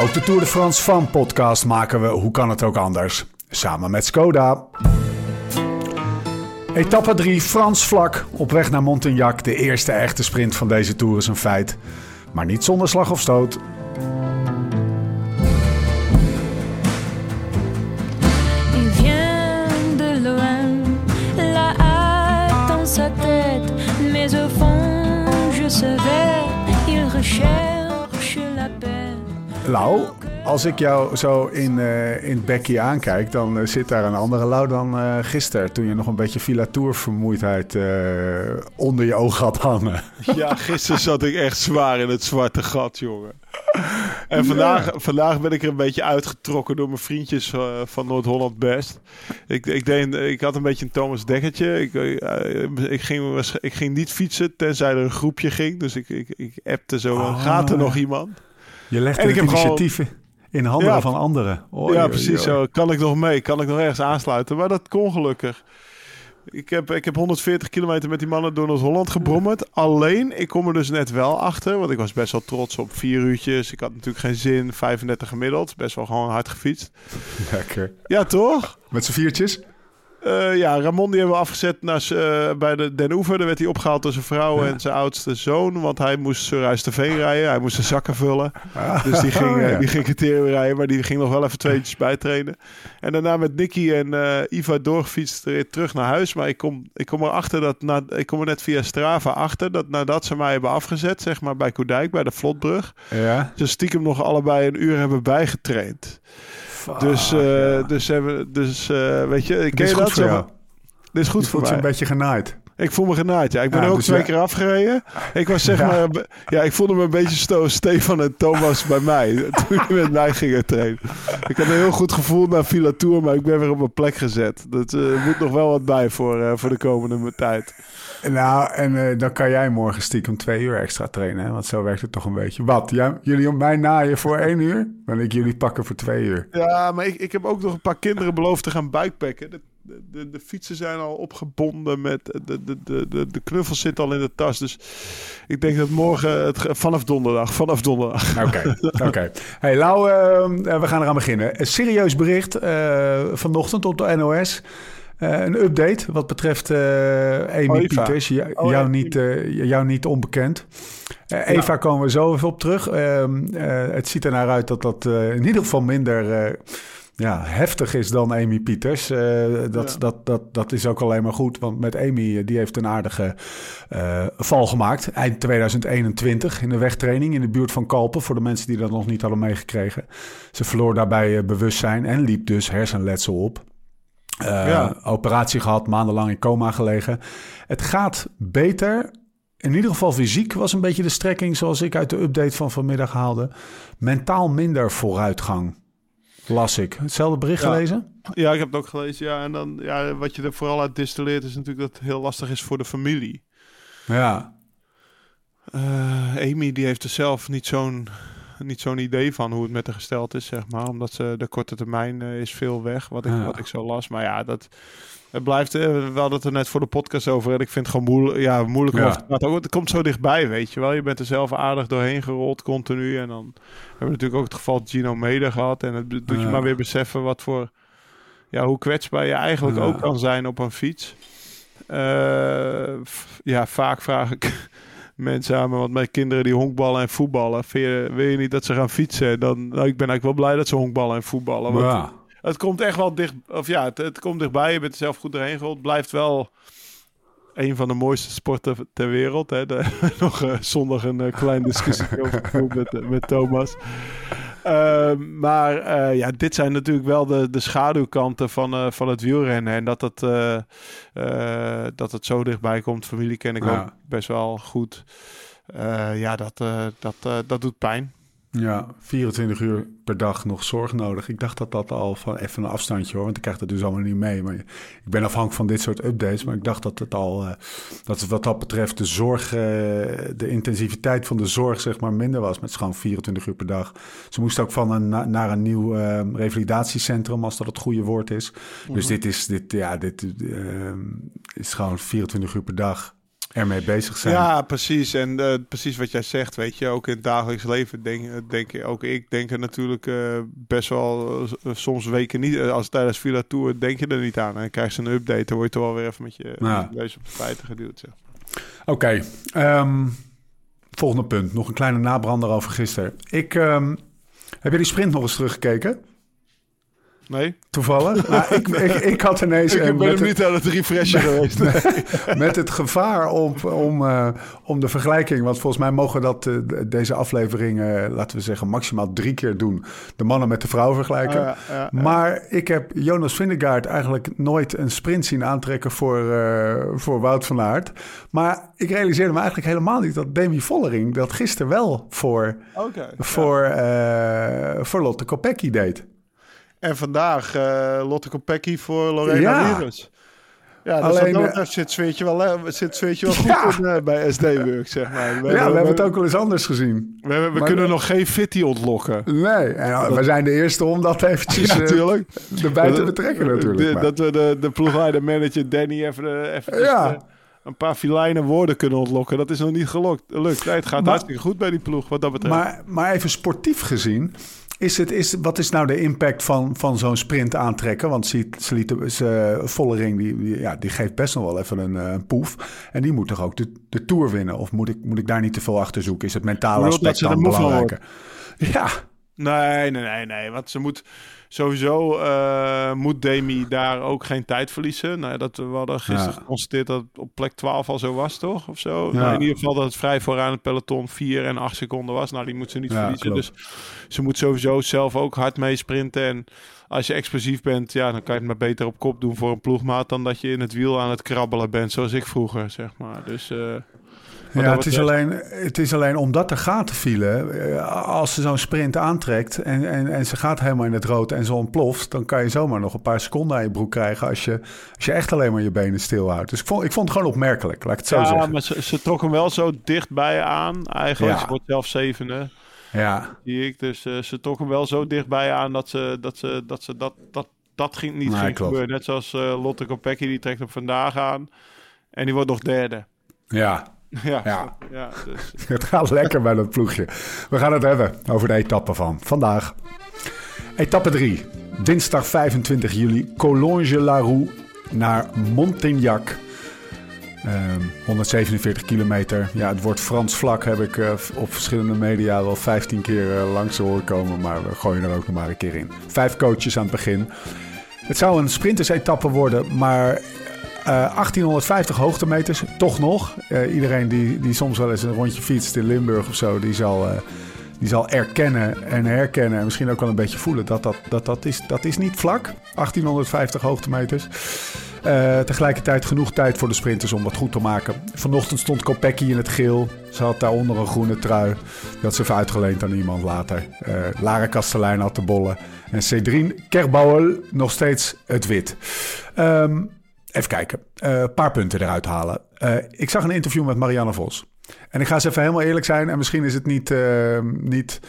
Ook de Tour de France Fan podcast maken we Hoe kan het ook anders? Samen met Skoda. Etappe 3, Frans vlak, op weg naar Montignac. De eerste echte sprint van deze Tour is een feit. Maar niet zonder slag of stoot. Il recherche. Lau, als ik jou zo in, eh, in het bekje aankijk, dan eh, zit daar een andere Lau dan eh, gisteren. Toen je nog een beetje Villa Tour vermoeidheid eh, onder je oog had hangen. Ja, gisteren zat ik echt zwaar in het zwarte gat, jongen. En vandaag, vandaag ben ik er een beetje uitgetrokken door mijn vriendjes van Noord-Holland Best. Ik, ik, deed, ik had een beetje een Thomas Dekkertje. Ik, ik, ging, ik ging niet fietsen, tenzij er een groepje ging. Dus ik, ik, ik appte zo, Ah. gaat er nog iemand? Je legt En het ik heb gewoon- initiatief in handen Ja. van anderen. Oei, ja, oei, precies oei. zo. Kan ik nog mee? Kan ik nog ergens aansluiten? Maar dat kon gelukkig. Ik heb, ik heb 140 kilometer met die mannen door Noord-Holland gebrommerd. Alleen, ik kom er dus net wel achter. Want ik was best wel trots op vier uurtjes. Ik had natuurlijk geen zin. 35 gemiddeld. Best wel gewoon hard gefietst. Lekker. Ja, toch? Met z'n viertjes? Eh, ja, Ramon die hebben we afgezet naar, eh, bij de Den Oever. Daar werd hij opgehaald door zijn vrouw Ja. en zijn oudste zoon. Want hij moest Surhuis de Veen rijden. Hij moest de zakken vullen. Ah, Dus die ging, oh, eh, ja. die ging rijden, maar die ging nog wel even tweetjes bijtrainen. En daarna met Nicky en Iva doorgefietst terug naar huis. Maar ik kom, ik kom erachter dat, na, ik kom er net via Strava achter, dat nadat ze mij hebben afgezet, zeg maar bij Koedijk, bij de Vlotbrug, Ja. ze stiekem nog allebei een uur hebben bijgetraind. Dus, eh, ja. dus, hebben, dus eh, weet je, ik Dit ken is je goed dat voor zo. jou. Dit is goed Je voor mij. een beetje genaaid. Ik voel me genaaid, ja. Ik ben Ja, ook dus twee ja. keer afgereden. Ik was zeg maar... Ja, ik voelde me een beetje Stefan en Thomas bij mij. Toen die met mij gingen trainen. Ik had een heel goed gevoel naar Villa Tour, maar ik ben weer op mijn plek gezet. Dat eh, moet nog wel wat bij voor, eh, voor de komende tijd. Nou, en eh, dan kan jij morgen stiekem twee uur extra trainen. Hè? Want zo werkt het toch een beetje. Wat? Ja, jullie om mij naaien voor één uur? Dan ik jullie pakken voor twee uur. Ja, maar ik, ik heb ook nog een paar kinderen beloofd te gaan bikepacken. De, de, de, de fietsen zijn al opgebonden met... De, de, de, de, de knuffels zitten al in de tas. Dus ik denk dat morgen... Het, vanaf donderdag. Vanaf donderdag. Oké, oké. Hey Lau, eh, we gaan eraan beginnen. Een serieus bericht eh, vanochtend op de NOS. Eh, een update wat betreft Amy Oh. Pieters. Jou, Oh, jou, niet, jou niet onbekend. Eva komen we zo even op terug. Ehm, eh, het ziet er naar uit dat dat in ieder geval minder ja, heftig is dan Amy Pieters. Eh, dat, Ja. dat, dat, dat is ook alleen maar goed. Want met Amy, eh, die heeft een aardige eh, val gemaakt. Eind 2021 in de wegtraining in de buurt van Kalpen. Voor de mensen die dat nog niet hadden meegekregen. Ze verloor daarbij bewustzijn en liep dus hersenletsel op. Ja. Operatie gehad, maandenlang in coma gelegen. Het gaat beter. In ieder geval fysiek was een beetje de strekking zoals ik uit de update van vanmiddag haalde. Mentaal minder vooruitgang, las ik. Hetzelfde bericht Ja. gelezen? Ja, ik heb het ook gelezen. Ja, en dan, ja, wat je er vooral uit distilleert is natuurlijk dat het heel lastig is voor de familie. Ja, Eh, Amy die heeft er zelf niet zo'n niet zo'n idee van hoe het met haar gesteld is, zeg maar. Omdat ze de korte termijn eh, is veel weg, wat ik, Ja. wat ik zo las. Maar ja, dat het blijft. eh, we hadden het er net voor de podcast over. En ik vind het gewoon moeilijk, ja, moeilijk Ja. over Het komt zo dichtbij, weet je wel. Je bent er zelf aardig doorheen gerold, continu. En dan hebben we natuurlijk ook het geval Gino Meder gehad. En het doet je Ja. maar weer beseffen wat voor, ja, hoe kwetsbaar je eigenlijk Ja. ook kan zijn op een fiets. Eh, ja, vaak vraag ik mensen aan me, want mijn kinderen die honkballen en voetballen. Je, wil je niet dat ze gaan fietsen? Dan, nou, ik ben eigenlijk wel blij dat ze honkballen en voetballen. Want ja. Het komt echt wel dicht, of ja, het, het komt dichtbij. Je bent er zelf goed doorheen gerold. Blijft wel een van de mooiste sporten ter wereld. Hè. Nog eh, zondag een eh, klein discussie over met, eh, met Thomas. Ehm, maar ja, dit zijn natuurlijk wel de, de schaduwkanten van, van het wielrennen. En dat het, dat het zo dichtbij komt, familie ken ik Ja. ook best wel goed. Ja, dat, dat, dat doet pijn. Ja, 24 uur per dag nog zorg nodig. Ik dacht dat dat al van even een afstandje hoor, want ik krijg het dus allemaal niet mee. Maar ik ben afhankelijk van dit soort updates, maar ik dacht dat het al, eh, dat wat dat betreft de zorg, eh, de intensiviteit van de zorg zeg maar minder was. Met gewoon 24 uur per dag. Ze moest ook van een, na- naar een nieuw eh, revalidatiecentrum, als dat het goede woord is. Dus dit is, dit, ja, dit eh, is gewoon 24 uur per dag. Ermee bezig zijn. Ja, precies. En uh, precies wat jij zegt, weet je, ook in het dagelijks leven denk, denk ik, ook ik denk er natuurlijk uh, best wel uh, soms weken niet, als tijdens Villa Tour denk je er niet aan. En krijg je een update, dan word je toch wel weer even met je ja. neus op de feiten geduwd. Oké, okay. um, volgende punt. Nog een kleine nabrander over gisteren. Ik, um, heb je die sprint nog eens teruggekeken? Nee. Toevallig? nou, ik, ik, ik, had ineens... ik ben hem niet aan het refreshen geweest. met het gevaar om, om, uh, om de vergelijking... want volgens mij mogen dat uh, deze aflevering... Uh, laten we zeggen, maximaal drie keer doen. De mannen met de vrouw vergelijken. Ja, ja, ja. Maar ik heb Jonas Vindegaard eigenlijk nooit een sprint zien aantrekken... voor, voor Wout van Aert. Maar ik realiseerde me eigenlijk helemaal niet... dat Demi Vollering dat gisteren wel voor, okay, voor, voor Lotte Kopecky deed. En vandaag uh, Lotte Kopecky voor Lorena ja. Virus. Ja, dus Alleen, dat uh, zit zweetje wel, zit zweetje wel goed ja. in, uh, bij SD-Work, zeg maar. We, ja, we, we, hebben het ook wel eens anders gezien. We, we maar kunnen nog geen fitty ontlokken. Nee, en we zijn de eerste om dat eventjes ja, natuurlijk. erbij te betrekken natuurlijk. De, dat we de, de ploegleider manager Danny even, even ja. een paar filijne woorden kunnen ontlokken. Dat is nog niet gelukt. lukt. Nee, het gaat maar, hartstikke goed bij die ploeg, wat dat betreft. Maar, maar even sportief gezien... Is het, is, wat is nou de impact van, van zo'n sprint aantrekken? Want ze, ze lieten, ze, Vollering die, die, ja, die geeft best nog wel even een, een poef. En die moet toch ook de, de Tour winnen? Of moet ik, moet ik daar niet te veel achter zoeken? Is het mentale aspect dan belangrijker? Ja. Nee, nee, nee, nee. Want ze moet sowieso uh, moet Demi daar ook geen tijd verliezen. Nou, dat, we hadden gisteren ja. geconstateerd dat het op plek 12 al zo was, toch? Of zo. Ja. Nou, in ieder geval dat het vrij vooraan het peloton 4 en 8 seconden was. Nou, die moet ze niet ja, verliezen. Klopt. Dus ze moet sowieso zelf ook hard meesprinten. En als je explosief bent, ja, dan kan je het maar beter op kop doen voor een ploegmaat... dan dat je in het wiel aan het krabbelen bent, zoals ik vroeger, zeg maar. Dus... Uh, ja, het is, alleen, het is alleen omdat er gaten vielen. Als ze zo'n sprint aantrekt en, en, en ze gaat helemaal in het rood en ze ontploft, dan kan je zomaar nog een paar seconden aan je broek krijgen als je, als je echt alleen maar je benen stilhoudt. Dus ik vond, ik vond het gewoon opmerkelijk, laat ik het zo ja, zeggen. Ja, maar ze, ze trok hem wel zo dichtbij aan. Eigenlijk, ja. ze wordt zelf zevende. Ja. Zie ik. Dus uh, ze trok hem wel zo dichtbij aan dat ze dat, ze, dat, ze dat, dat, dat ging niet Nee, ging gebeuren. Net zoals uh, Lotte Kopecky, die trekt hem vandaag aan. En die wordt nog derde. Ja, Ja, Ja. ja dus, Het gaat lekker bij dat ploegje. We gaan het hebben over de etappe van vandaag. Etappe 3. Dinsdag 25 juli. Collonges-la-Roue naar Montignac. Ehm, 147 kilometer. Ja, het wordt Frans vlak heb ik eh, op verschillende media wel 15 keer eh, langs horen komen. Maar we gooien er ook nog maar een keer in. Vijf coaches aan het begin. Het zou een sprintersetappe worden, maar Uh, 1850 hoogtemeters, toch nog. Uh, iedereen die, die soms wel eens een rondje fietst in Limburg of zo, die zal, uh, die zal erkennen en herkennen en misschien ook wel een beetje voelen dat dat, dat, dat, is, dat is niet vlak. 1850 hoogtemeters. Tegelijkertijd genoeg tijd voor de sprinters om wat goed te maken. Vanochtend stond Kopecky in het geel. Ze had daaronder een groene trui. Die had ze even uitgeleend aan iemand later. Lara Kastelein had de bollen. En Cedrine Kerbauer nog steeds het wit. Um, Even kijken. Een uh, paar punten eruit halen. Uh, ik zag een interview met Marianne Vos. En ik ga eens even helemaal eerlijk zijn. En misschien is het niet, uh, niet,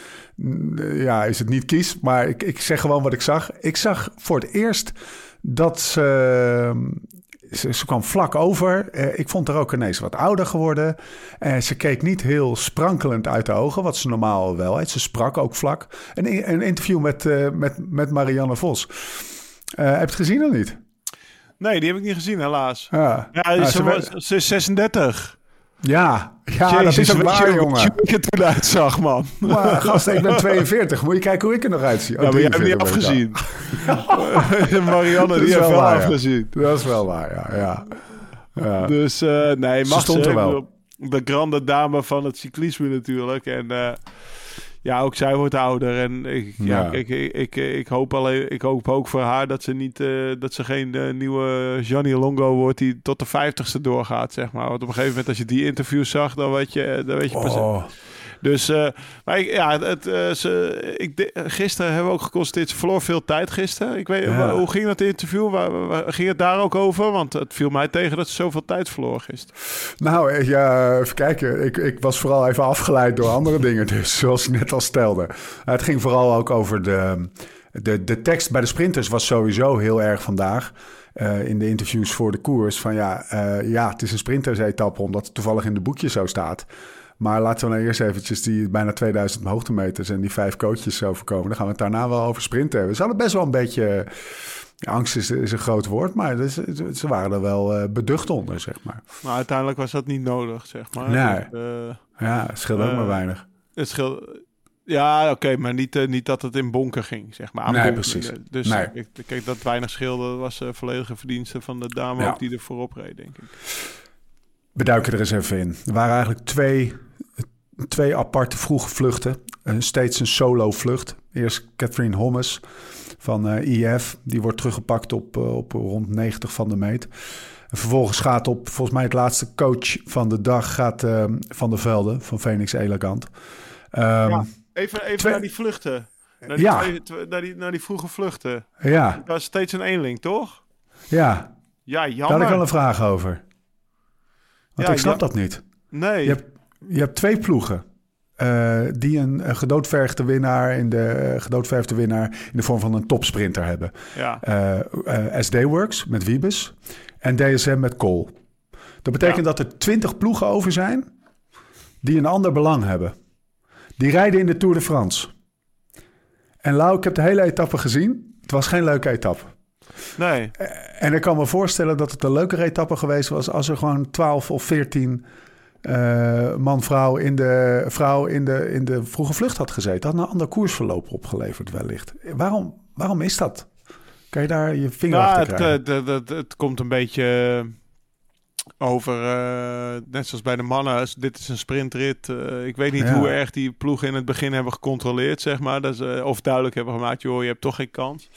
ja, is het niet kies. Maar ik, ik zeg gewoon wat ik zag. Ik zag voor het eerst dat ze... Ze, ze kwam vlak over. ik vond haar ook ineens wat ouder geworden. ze keek niet heel sprankelend uit de ogen, wat ze normaal wel heeft. Ze sprak ook vlak. Een, een interview met, met, met Marianne Vos. heb je het gezien of niet? Nee, die heb ik niet gezien, helaas. Ja, ja, ja ze, was, ze is 36. Ja, ja Jezus, dat is ook waar, jongen. Hoe ik er toen uitzag, man. Maar gast, ik ben 42. Moet je kijken hoe ik er nog uitzie. Oh, ja, maar jij hebt niet afgezien. Marianne, die heeft wel waar, afgezien. Ja. Dat is wel waar, ja. ja. ja. Dus uh, nee, mag ze stond er wel. De grande dame van het cyclisme natuurlijk. En uh, ja, ook zij wordt ouder. En ik, ja. ja ik, ik, ik, ik, hoop alleen, ik hoop ook voor haar dat ze, niet, uh, dat ze geen uh, nieuwe Gianni Longo wordt die tot de vijftigste doorgaat, zeg maar. Want op een gegeven moment als je die interviews zag, dan weet je, dan weet je pas. Dus, uh, maar ik, ja, het, uh, ze, ik, gisteren hebben we ook geconstateerd, ze verloor veel tijd gisteren. Ik weet, ja. hoe ging dat interview? Waar, waar, ging het daar ook over? Want het viel mij tegen dat ze zoveel tijd verloor gisteren. Nou, ja, even kijken. Ik, ik was vooral even afgeleid door andere dingen, dus zoals ik net al stelde. Het ging vooral ook over de... de, de tekst bij de sprinters was sowieso heel erg vandaag. eh, in de interviews voor de koers. Van ja, eh, ja het is een sprintersetappe omdat het toevallig in de boekje zo staat. Maar laten we nou eerst eventjes die bijna 2000 hoogtemeters en die vijf coaches overkomen. Dan gaan we het daarna wel over sprinten hebben. Ze hadden best wel een beetje... ja, angst is, is een groot woord, maar dus, ze waren er wel eh, beducht onder, zeg maar. Maar uiteindelijk was dat niet nodig, zeg maar. Nee. Dus, eh, Ja, het scheelt ook Eh, maar weinig. het scheelt... Ja, oké, maar niet, eh, niet dat het in bonken ging, zeg maar. Nee, bonken. precies. Dus Nee. kijk, kijk, dat weinig scheelde was eh, volledige verdienste van de dame Ja. ook die er voorop reed, denk ik. We duiken er eens even in. Er waren eigenlijk twee, twee aparte vroege vluchten. Eh, steeds een solo vlucht. Eerst Catherine Hommes van eh IF. Die wordt teruggepakt op, eh, op rond 90 van de meet. En vervolgens gaat op, volgens mij het laatste coach van de dag... gaat eh, Van der Velde van Phoenix Elegant. Ehm, Ja. Even, even Twee- naar die vluchten. Naar die, Ja. twee- naar, die, naar die vroege vluchten. ja, Dat was steeds een eenling, toch? ja, Ja, daar jammer. had ik wel een vraag over. Want Ja, ik snap ja. dat niet. Nee. Je hebt, je hebt twee ploegen. eh, die een, een gedoodverfde winnaar in de eh, gedoodverfde winnaar in de vorm van een topsprinter hebben. Ja. Eh, eh, SD Works met Wiebes en DSM met Kool. Dat betekent Ja. dat er twintig ploegen over zijn die een ander belang hebben. Die rijden in de Tour de France. En Lau, ik heb de hele etappe gezien. Het was geen leuke etappe. Nee. En ik kan me voorstellen dat het een leukere etappe geweest was als er gewoon 12 of 14 eh, man-vrouw in, de, vrouw in, de, in de vroege vlucht had gezeten. Had een ander koersverloop opgeleverd, wellicht. Waarom, waarom is dat? Kan je daar je vinger Nou, achter het, krijgen? eh, het, het, het komt een beetje over, eh, net zoals bij de mannen, dit is een sprintrit. Eh, ik weet niet Ja. hoe erg die ploegen in het begin hebben gecontroleerd, zeg maar. Dat ze, of duidelijk hebben gemaakt, joh, je hebt toch geen kans.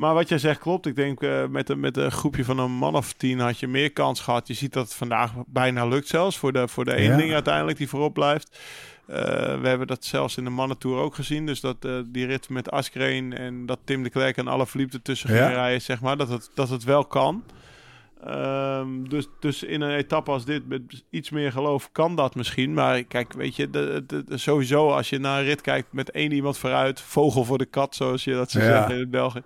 Maar wat jij zegt klopt. Ik denk eh, met, een, met een groepje van een man of tien had je meer kans gehad. Je ziet dat het vandaag bijna lukt zelfs voor de, voor de één Ja. ding uiteindelijk die voorop blijft. Eh, we hebben dat zelfs in de mannentour ook gezien. Dus dat eh, die rit met Askreen en dat Tim de Klerk en alle verliefden tussen Ja. gingen rijden, zeg maar. Dat het, dat het wel kan. Ehm, dus, dus in een etappe als dit, met iets meer geloof, kan dat misschien. Maar kijk, weet je, de, de- de- sowieso als je naar een rit kijkt met één iemand vooruit, vogel voor de kat, zoals je dat ze Ja. zeggen in België,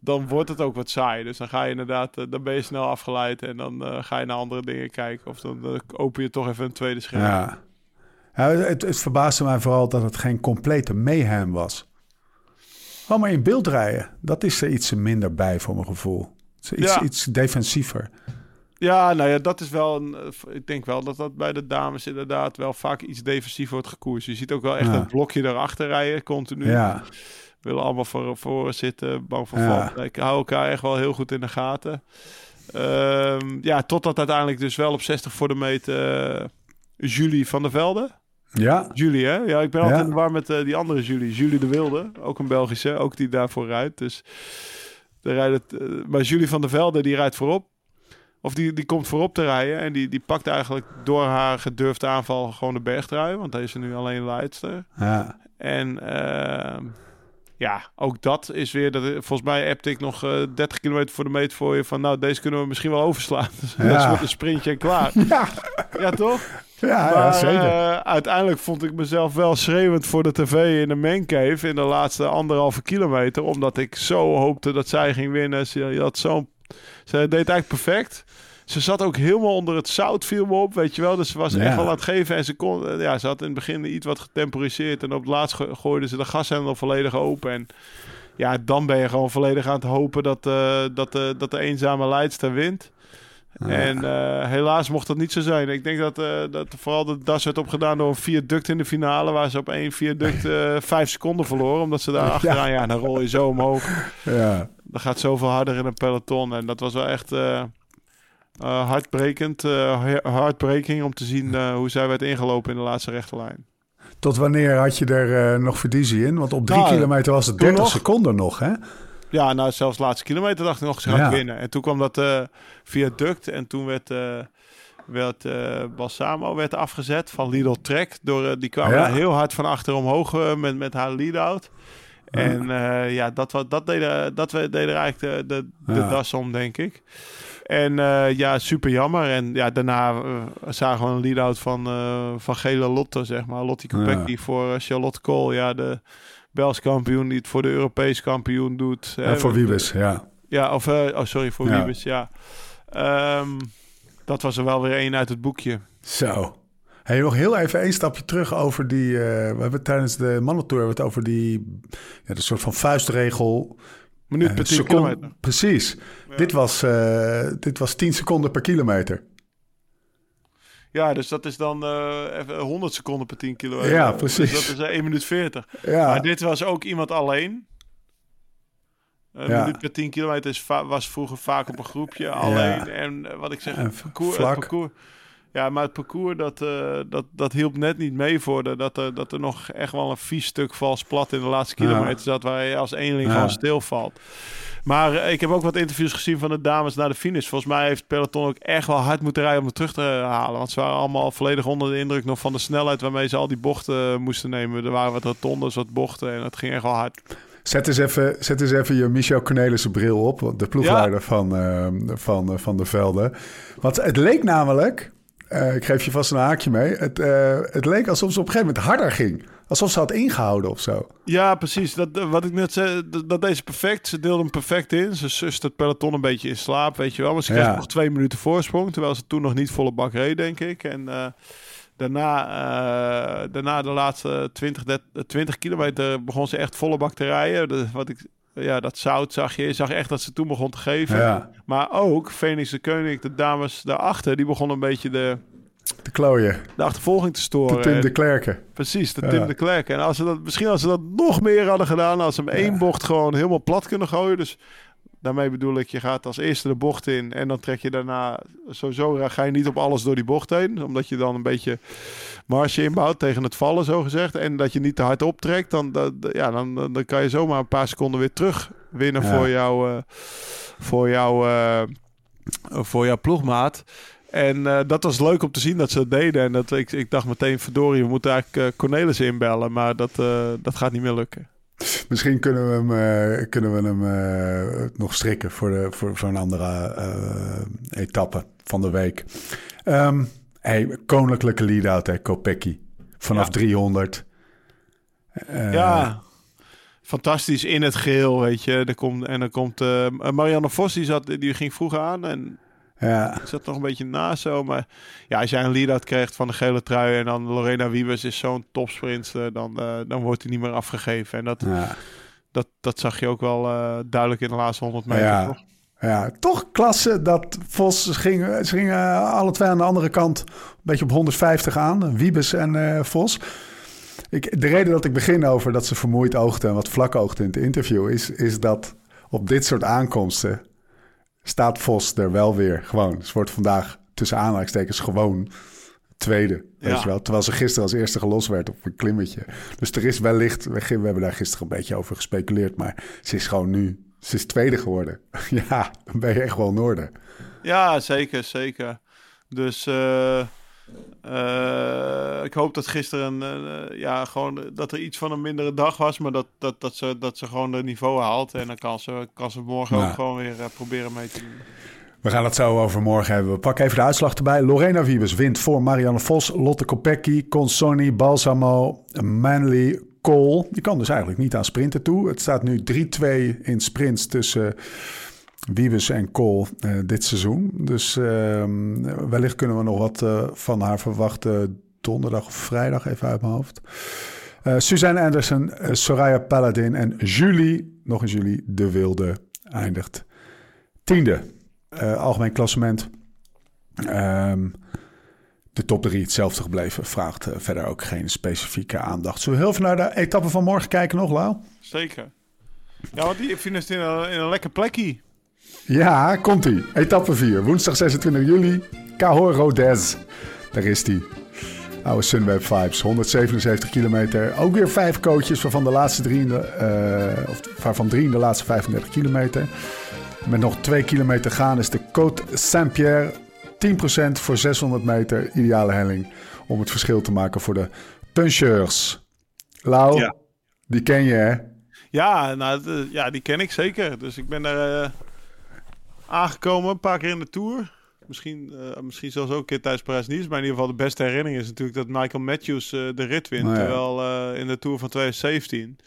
dan wordt het ook wat saai. Dus dan ga je inderdaad, eh, dan ben je snel afgeleid en dan eh, ga je naar andere dingen kijken. Of dan eh, open je toch even een tweede scherm. ja. Ja, het, het verbaasde mij vooral dat het geen complete mayhem was. Oh, maar in beeld rijden, dat is er iets minder bij voor mijn gevoel. Iets, Ja. iets defensiever. Ja, nou ja, dat is wel. Een, eh, ik denk wel dat dat bij de dames inderdaad wel vaak iets defensief wordt gekoerst. Je ziet ook wel echt Ja. een blokje erachter rijden, continu. Ja, Willen allemaal voor voren zitten, bang voor Ja. val. Ik hou elkaar echt wel heel goed in de gaten. Ehm, ja, totdat uiteindelijk dus wel op 60 voor de meet eh, Julie van der Velde. ja, Julie, hè? Ja, ik ben altijd in de war met eh, die andere Julie. Julie de Wilde, ook een Belgische, ook die daarvoor rijdt. Dus daar rijdt het, eh, maar Julie van der Velde, die rijdt voorop. Of die, die komt voorop te rijden en die, die pakt eigenlijk door haar gedurfde aanval gewoon de bergtrui. Want daar is ze nu alleen leidster. ja. En ehm, ja, ook dat is weer... Dat, volgens mij appte ik nog eh 30 kilometer voor de meet voor je... van nou, deze kunnen we misschien wel overslaan. Dus Ja. dat is met een sprintje en klaar. Ja, Ja, toch? Ja, zeker. eh, uiteindelijk vond ik mezelf wel schreeuwend voor de tv in de mancave... in de laatste anderhalve kilometer. Omdat ik zo hoopte dat zij ging winnen. Ze, had zo'n ze deed eigenlijk perfect. Ze zat ook helemaal onder het zout, viel me op, weet je wel. Dus ze was Ja. echt wel aan het geven. En ze, kon, eh, ja, ze had in het begin iets wat getemporiseerd. En op het laatst go- gooide ze de gashendel volledig open. En ja, dan ben je gewoon volledig aan het hopen dat, eh, dat, dat de eenzame leidster wint. En eh, helaas mocht dat niet zo zijn. Ik denk dat, eh, dat vooral de das werd opgedaan door een viaduct in de finale. Waar ze op één viaduct eh vijf seconden verloren. Omdat ze daar achteraan, ja, dan rol je zo omhoog. Ja. Dat gaat zoveel harder in een peloton. En dat was wel echt hartbrekend. heartbreaking om te zien hoe zij werd ingelopen in de laatste rechte lijn. Tot wanneer had je er nog verdiensie in? Want op drie Nou, kilometer was het toen 30 nog. seconden nog, hè? Ja, nou zelfs de laatste kilometer dacht ik nog, ze gaat Ja. winnen. En toen kwam dat eh viaduct en toen werd, eh werd eh, Balsamo werd afgezet van Lidl Trek. Door, die kwam Ja. heel hard van achter omhoog met, met haar lead-out. En ja, dat, wat, dat, deed, er- dat er eigenlijk de, de, de Ja. das om, denk ik. En ja, super jammer. En ja, daarna eh, zagen we een lead-out van, van Gele Lotte, zeg maar. Lottie Kopecky voor Charlotte Kool. Ja, de Bels kampioen die het voor de Europees kampioen doet. En voor Wiebes, ja. Ja, of uh, oh, sorry, voor Ja. Wiebes, ja. Ehm, dat was er wel weer één uit het boekje. Zo. Hey, nog heel even één stapje terug over die... eh, we hebben tijdens de mannentour hebben het over die... Ja, de soort van vuistregel. Minuut Eh, per 10 second- kilometer. Precies. Dit, was, eh, dit was 10 seconden per kilometer. Ja, dus dat is dan eh, even 100 seconden per 10 kilometer. Ja, precies. Dus dat is eh, 1 minuut 40. Ja, Maar dit was ook iemand alleen. Een Ja. minuut per 10 kilometer is was vroeger vaak op een groepje alleen. En eh, wat ik zeg, En het parcours, vlak. het parcours. Ja, maar het parcours dat, eh, dat, dat hielp net niet mee voor de, dat, er, dat er nog echt wel een vies stuk vals plat in de laatste kilometer zat. Waar je als eenling gewoon stilvalt. Maar eh, ik heb ook wat interviews gezien van de dames naar de finish. Volgens mij heeft Peloton ook echt wel hard moeten rijden om het terug te halen. Want ze waren allemaal volledig onder de indruk nog van de snelheid waarmee ze al die bochten eh, moesten nemen. Er waren wat rotondes, wat bochten en het ging echt wel hard. Zet eens even, zet eens even je Michel Cornelissen bril op. De ploegleider van, van, van de velden. Want het leek namelijk... eh, ik geef je vast een haakje mee. Het, eh, het leek alsof ze op een gegeven moment harder ging. Alsof ze had ingehouden of zo. Ja, precies. Dat, eh, wat ik net zei, dat, dat deze perfect. Ze deelde hem perfect in. Ze sust het peloton een beetje in slaap, weet je wel. Maar ze kreeg Ja. nog twee minuten voorsprong. Terwijl ze toen nog niet volle bak reed, denk ik. En daarna, daarna de laatste 20, 30, 20 kilometer begon ze echt volle bak te rijden. De, wat ik, ja, dat zout zag je. Je zag echt dat ze toen begon te geven. Ja, Maar ook Phoenix de Koning, de dames daarachter, die begonnen een beetje de, de klooien. de achtervolging te storen. De Tim de Klerken. Precies, de Ja. Tim de Klerk. En als ze dat, misschien als ze dat nog meer hadden gedaan, als ze hem één bocht gewoon helemaal plat kunnen gooien. Dus daarmee bedoel ik, je gaat als eerste de bocht in en dan trek je daarna, sowieso ga je niet op alles door die bocht heen. Omdat je dan een beetje marge inbouwt tegen het vallen, zo gezegd. En dat je niet te hard optrekt, dan, dat, ja, dan, dan kan je zomaar een paar seconden weer terug winnen Ja. voor, jou, eh, voor, jou, eh, voor jouw ploegmaat. En eh, dat was leuk om te zien dat ze dat deden. En dat, ik, ik dacht meteen, verdorie, we moeten eigenlijk eh, Cornelis inbellen. Maar dat, eh, dat gaat niet meer lukken. Misschien kunnen we hem, eh, kunnen we hem eh, nog strikken voor, de, voor, een andere eh, etappe van de week. Ehm hey, koninklijke lead-out, hè, Kopecky. Vanaf Ja. 300. Eh, ja, fantastisch in het geel, weet je. Er komt, en dan komt Marianne Vos, die, zat, die ging vroeg aan. En Ja, ik zat nog een beetje naast zo. Maar ja, als jij een lead-out krijgt van de gele trui... en dan Lorena Wiebes is zo'n topsprinter... dan, eh, dan wordt hij niet meer afgegeven. En dat, ja, dat, dat zag je ook wel eh, duidelijk in de laatste 100 meter. Ja. toch? ja, toch klasse dat Vos ze gingen, ze gingen alle twee aan de andere kant een beetje op 150 aan. Wiebes en eh, Vos. Ik, de reden dat ik begin over dat ze vermoeid oogden en wat vlak oogden in het interview... is, is dat op dit soort aankomsten staat Vos er wel weer gewoon. Ze wordt vandaag tussen aanhalingstekens gewoon tweede. Weet je wel? Terwijl ze gisteren als eerste gelost werd op een klimmetje. Dus er is wellicht, we, we hebben daar gisteren een beetje over gespeculeerd... maar ze is gewoon nu, ze is tweede geworden. ja, dan ben je echt wel Noorden. Ja, zeker, zeker. Dus eh, eh, ik hoop dat gisteren eh, ja, gewoon dat er iets van een mindere dag was, maar dat, dat, dat, ze, dat ze gewoon het niveau haalt. En dan kan ze, kan ze morgen Ja. ook gewoon weer eh, proberen mee te doen. We gaan het zo over morgen hebben. We pakken even de uitslag erbij. Lorena Wiebes wint voor Marianne Vos, Lotte Kopecky, Consoni, Balsamo, Manley, Cole. Die kan dus eigenlijk niet aan sprinten toe. Het staat nu 3-2 in sprints tussen Wiebes en Cole eh, dit seizoen. Dus ehm, wellicht kunnen we nog wat eh, van haar verwachten donderdag of vrijdag, even uit mijn hoofd. Eh, Suzanne Anderson, Soraya Paladin en Julie, nog eens Julie, de Wilde, eindigt tiende. Algemeen klassement. Ehm, de top drie hetzelfde gebleven. Vraagt verder ook geen specifieke aandacht. Zullen we heel veel naar de etappe van morgen kijken nog, Lau? Zeker. Ja, want die finisht in een, in een lekker plekje. Ja, komt-ie. Etappe 4, woensdag 26 juli. Cahor Rodez. Daar is die. Oude Sunweb Vibes, 177 kilometer. Ook weer vijf coaches, waarvan de laatste drie in de, eh, of waarvan drie in de laatste 35 kilometer. Met nog twee kilometer gaan is de Côte Saint-Pierre. 10% voor 600 meter, ideale helling. Om het verschil te maken voor de puncheurs. Lau, Ja. die ken je hè? Ja, nou, ja, die ken ik zeker. Dus ik ben daar eh, aangekomen, een paar keer in de Tour. Misschien, eh, misschien zelfs ook een keer tijdens Parijs-Nice. Maar in ieder geval de beste herinnering is natuurlijk dat Michael Matthews eh, de rit wint. Nou ja. Terwijl eh, in de Tour van 2017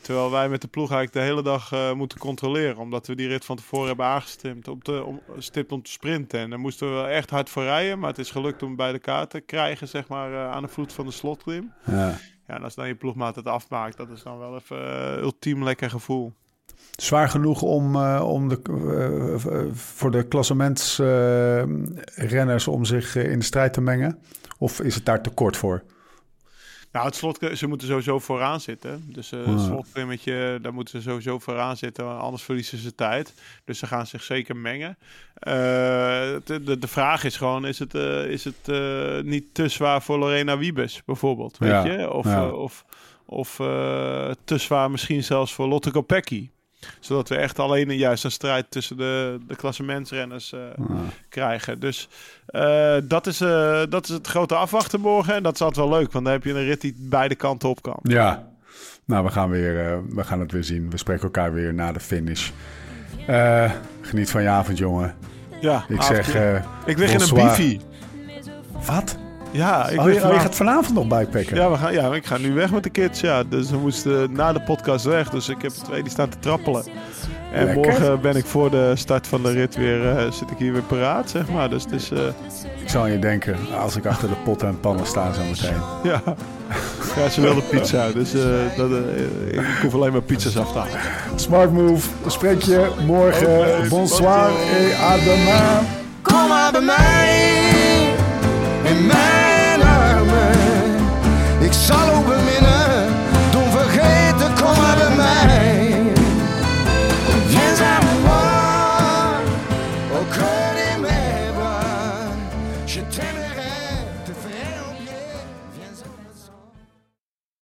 Terwijl wij met de ploeg eigenlijk de hele dag moeten controleren. Omdat we die rit van tevoren hebben aangestimd om te, om, stipt om te sprinten. En daar moesten we wel echt hard voor rijden. Maar het is gelukt om bij de kaart te krijgen, zeg maar, aan de voet van de slotklim. Ja. Ja, en als dan je ploegmaat het afmaakt, dat is dan wel even ultiem lekker gevoel. Zwaar genoeg om, eh, om de, eh, voor de klassementsrenners om zich eh, in de strijd te mengen? Of is het daar te kort voor? Nou, het slot, ze moeten sowieso vooraan zitten. Dus eh Ja. het daar moeten ze sowieso vooraan zitten, anders verliezen ze tijd. Dus ze gaan zich zeker mengen. Eh, de, de, de vraag is gewoon, is het, eh, is het eh, niet te zwaar voor Lorena Wiebes bijvoorbeeld? Weet Ja, je? Of, ja. eh, of, of eh, te zwaar misschien zelfs voor Lotte Kopecky. Zodat we echt alleen een juist een strijd tussen de, de klassementsrenners eh, krijgen. Dus eh, dat, is, eh, dat is het grote afwachten morgen. En dat is altijd wel leuk, want dan heb je een rit die beide kanten op kan. Ja, nou, we gaan, weer, we gaan het weer zien. We spreken elkaar weer na de finish. Geniet van je avond, jongen. Ja, Ik zeg. ik lig in een bifi. Wat? Ja, ik Oh, je, oh, je gaat vanavond nog bijpacken? ja, we gaan, ja, ik ga nu weg met de kids. Ja. Dus we moesten na de podcast weg. Dus ik heb twee die staan te trappelen. En Lekker. morgen ben ik voor de start van de rit weer, eh, zit ik hier weer paraat, zeg maar. Dus het is, eh, Ik zal aan je denken als ik achter de potten en pannen sta zo meteen. ja. ja, ze wilde pizza. Dus eh, dat, ik hoef alleen maar pizza's af te halen. Smart move. Spreek je morgen. Oké, Bonsoir et à demain. Kom maar bij mij Ik zal ook beminnen